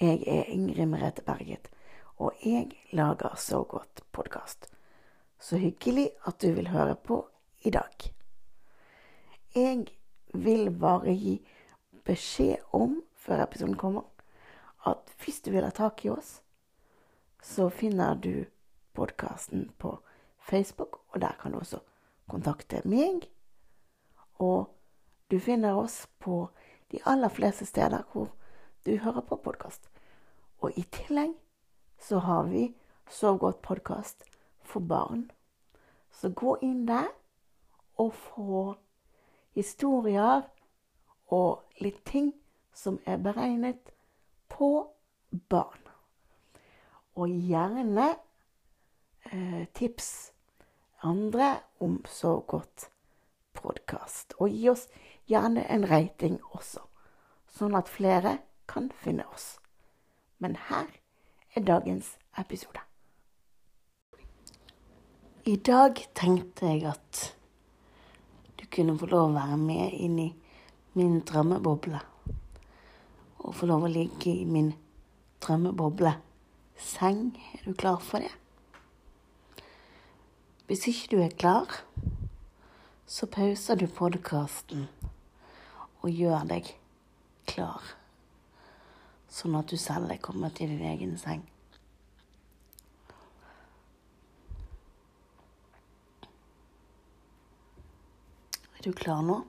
Jeg er Ingrid Merete Berget, og jeg lager Så godt podkast. Så hyggelig at du vil høre på i dag. Jeg vil bare gi beskjed om, før episoden kommer, at hvis du vil ha tak i oss, så finner du podkasten på Facebook, og der kan du også kontakte meg. Og du finner oss på de aller fleste steder hvor du hører på podkast. Og i tillegg så har vi Sov godt podkast for barn. Så gå inn der og få historier og litt ting som er beregnet på barn. Og gjerne eh, tips andre om Sov godt podkast. Og gi oss gjerne en rating også, sånn at flere kan finne oss. Men her er dagens episode. I dag tenkte jeg at du kunne få lov å være med inn i min drømmeboble. Og få lov å ligge i min drømmeboble seng. Er du klar for det? Hvis ikke du er klar, så pauser du podkasten og gjør deg klar sånn at du selv er kommet i din egen seng. Er du klar nå?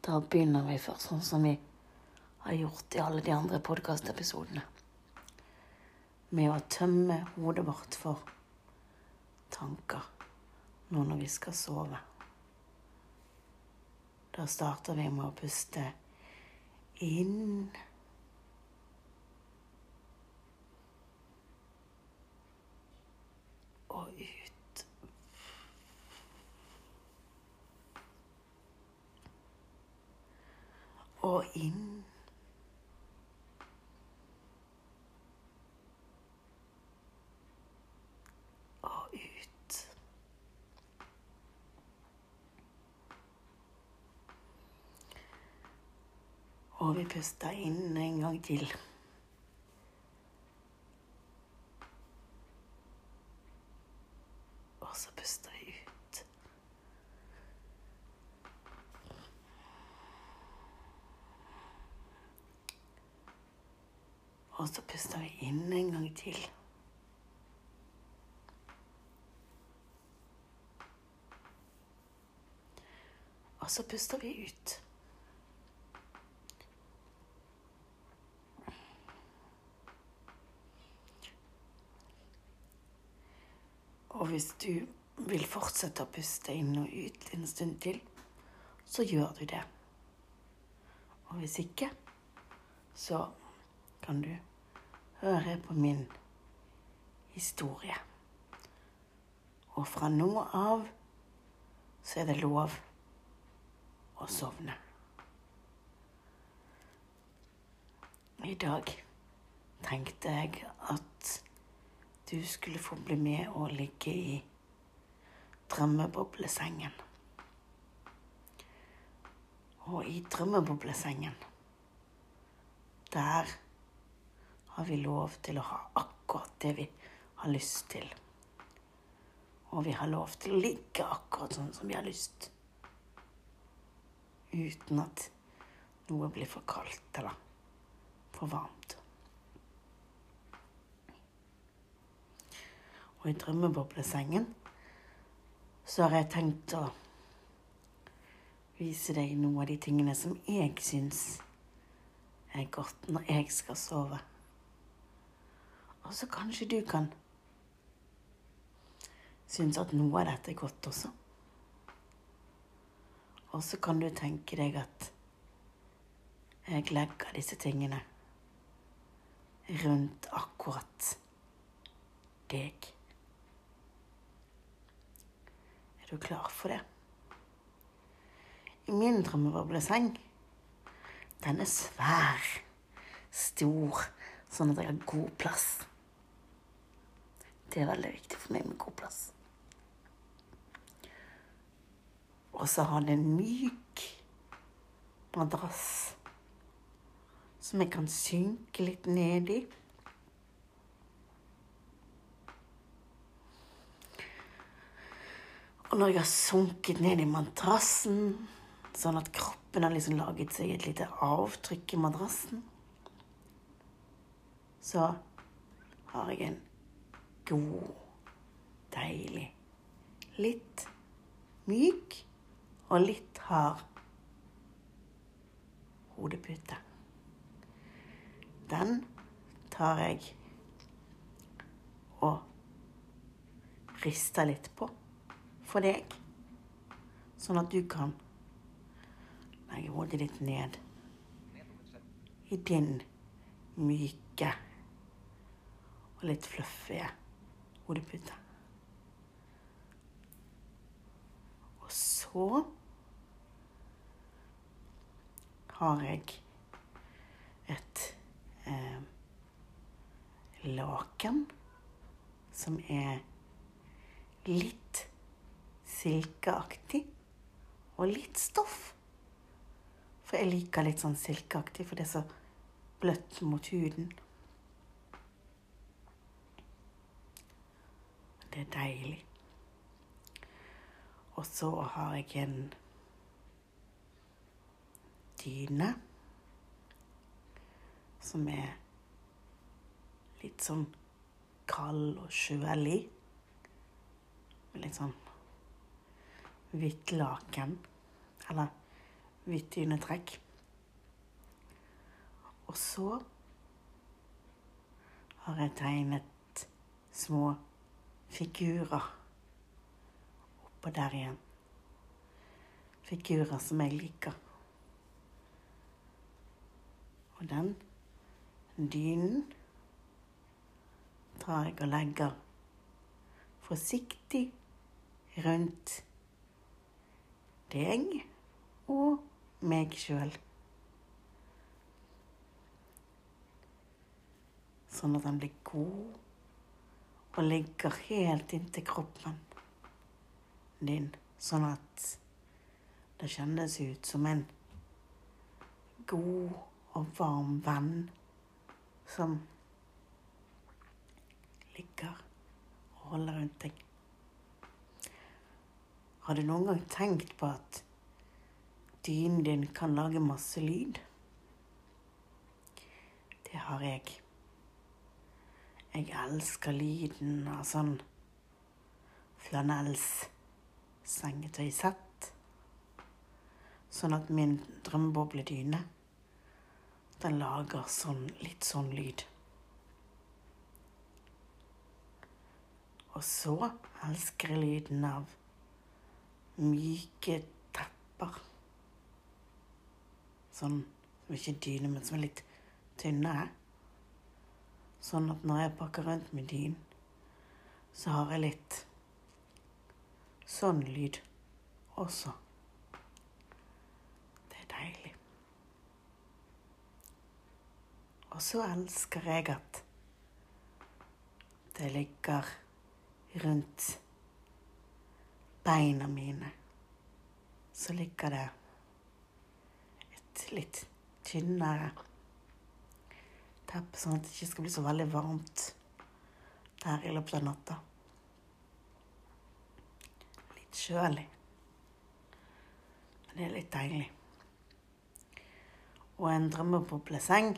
Da begynner vi først sånn som vi har gjort i alle de andre podkastepisodene. Med å tømme hodet vårt for tanker nå når vi skal sove. Da starter vi med å puste inn. Og ut. Og inn. Og ut. Og vi puster inn en gang til. Og så puster vi ut. Og så puster vi inn en gang til. Og så puster vi ut. Hvis du vil fortsette å puste inn og ut en stund til, så gjør du det. Og hvis ikke, så kan du høre på min historie. Og fra nå av så er det lov å sovne. I dag tenkte jeg at du skulle få bli med og ligge i drømmeboblesengen. Og i drømmeboblesengen, der har vi lov til å ha akkurat det vi har lyst til. Og vi har lov til å ligge akkurat sånn som vi har lyst. Uten at noe blir for kaldt eller for varmt. Og i drømmeboblesengen så har jeg tenkt å vise deg noen av de tingene som jeg syns er godt når jeg skal sove. Og så kanskje du kan synes at noe av dette er godt også. Og så kan du tenke deg at jeg legger disse tingene rundt akkurat deg. Er du klar for det? Min drømmebableseng, den er svær, stor, sånn at jeg har god plass. Det er veldig viktig for meg med god plass. Og så har den en myk madrass som jeg kan synke litt ned i. Og når jeg har sunket ned i madrassen, sånn at kroppen har liksom laget seg et lite avtrykk i madrassen, så har jeg en god, deilig, litt myk og litt hard hodepute. Den tar jeg og rister litt på for deg, sånn at du kan legge hodet ditt ned i din myke og litt fluffige hodepute. Og så har jeg et eh, laken som er litt silkeaktig og litt stoff. For jeg liker litt sånn silkeaktig, for det er så bløtt mot huden. Det er deilig. Og så har jeg en dyne som er litt sånn kald og sjølig. Litt sånn hvitt laken. Eller hvitt dynetrekk. Og så har jeg tegnet små figurer oppå der igjen. Figurer som jeg liker. Og den dynen tar jeg og legger forsiktig rundt deg og meg sjøl. Sånn at den blir god og ligger helt inntil kroppen din. Sånn at det kjennes ut som en god og varm venn som ligger og holder. Har du noen gang tenkt på at dynen din kan lage masse lyd? Det har jeg. Jeg elsker lyden av sånn flanellsengetøysett. Sånn at min drømmebobledyne, den lager sånn, litt sånn lyd. Og så elsker jeg lyden av myke tepper. Sånn som ikke dyne, men som er litt tynnere. Sånn at når jeg pakker rundt med dyn, så har jeg litt sånn lyd også. Det er deilig. Og så elsker jeg at det ligger rundt beina mine. Så ligger det et litt tynnere teppe, sånn at det ikke skal bli så veldig varmt der i løpet av natta. Litt kjølig. Men det er litt deilig. Og en drømmebobleseng,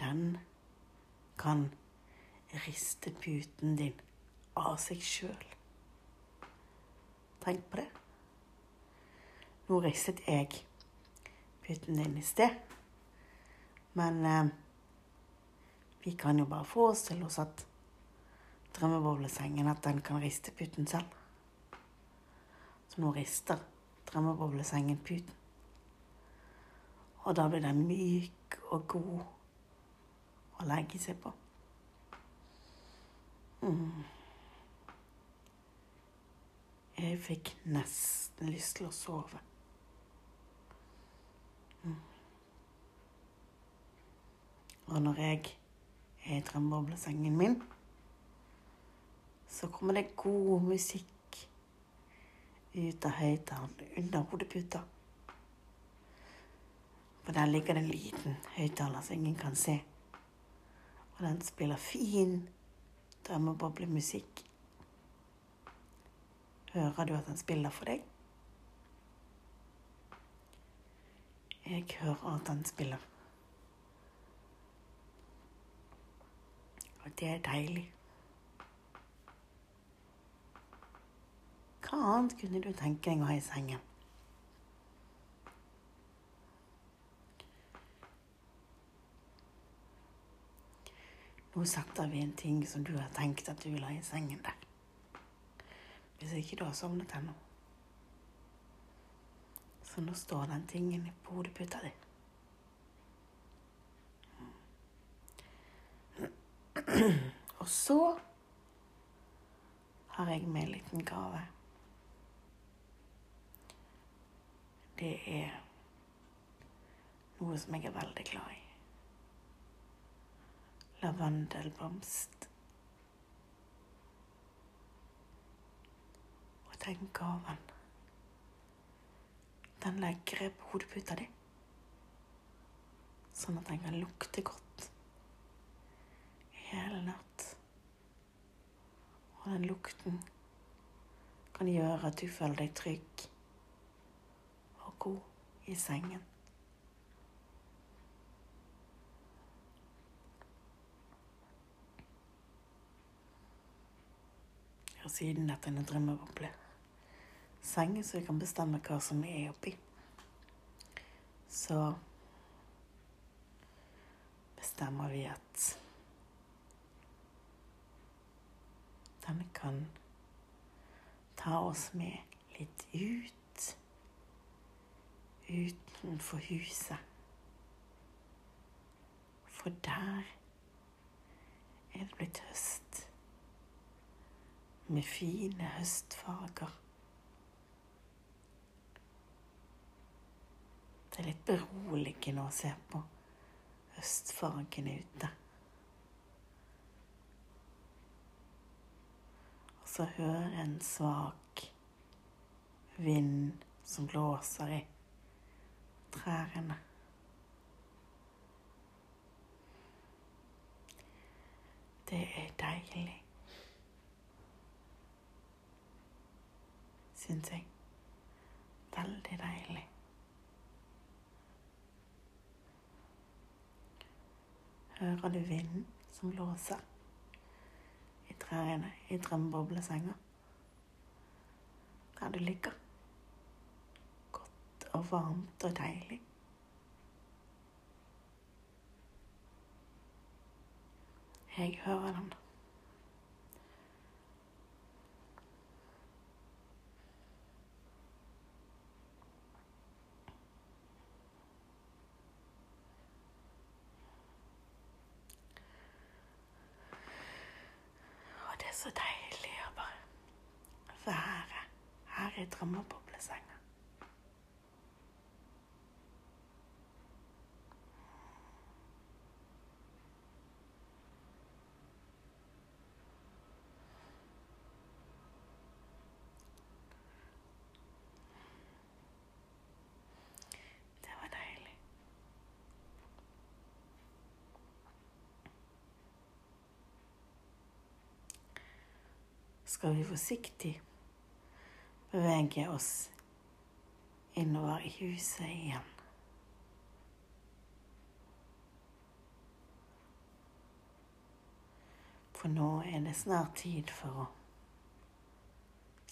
den kan riste puten din av seg sjøl. Tenk på det. Nå ristet jeg putten din i sted. Men eh, vi kan jo bare forestille oss at drømmeboblesengen at den kan riste puten selv. Så nå rister drømmeboblesengen puten. Og da blir den myk og god å legge seg på. Mm. Jeg fikk nesten lyst til å sove. Mm. Og når jeg er i drømmeboblesengen min, så kommer det god musikk ut av høyttaleren under hodeputa. For der ligger det en liten høyttaler som ingen kan se. Og den spiller fin drømmeboblemusikk. Hører du at han spiller for deg? Jeg hører at han spiller. Og det er deilig. Hva annet kunne du tenke deg å ha i sengen? Nå setter vi en ting som du har tenkt at du vil ha i sengen der. Hvis ikke du har sovnet ennå. Så nå står den tingen på hodeputa di. Og så har jeg med en liten gave. Det er noe som jeg er veldig glad i lavendelblomst. Den gaven, den legger jeg på hodeputa di, sånn at den kan lukte godt hele natt. Og den lukten kan gjøre at du føler deg trygg og god i sengen. Og siden dette er en drømmeboble seng, så vi kan bestemme hva som er oppi. Så bestemmer vi at den kan ta oss med litt ut utenfor huset. For der er det blitt høst med fine høstfarger. Det er litt beroligende å se på høstfargene ute. Og så høre en svak vind som blåser i trærne. Det er deilig. syns jeg. Veldig deilig. Hører du vinden som blåser i trærne i drømmeboblesenga? Der du ligger. Godt og varmt og deilig. Jeg hører den. Så deilig å bare være her i drømmeboblesenga. Det var deilig. Skal vi forsiktig bevege oss innover i huset igjen. For nå er det snart tid for å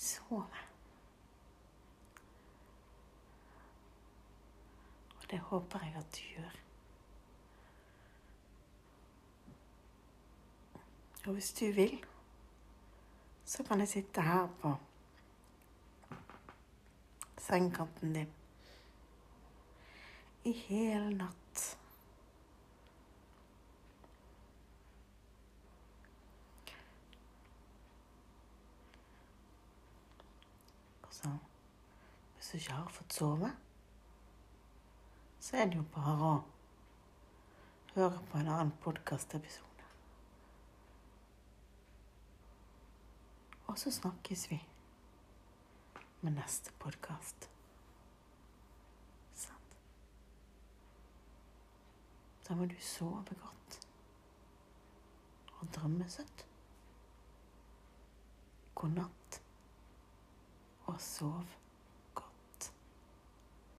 sove. Og det håper jeg at du gjør. Og hvis du vil så kan jeg sitte her på sengekanten din i hele natt. Og så, hvis du ikke har fått sove, så er det jo bare å høre på en annen podkastepisode. Og så snakkes vi med neste podkast. Sant? Da må du sove godt og drømme søtt. God natt og sov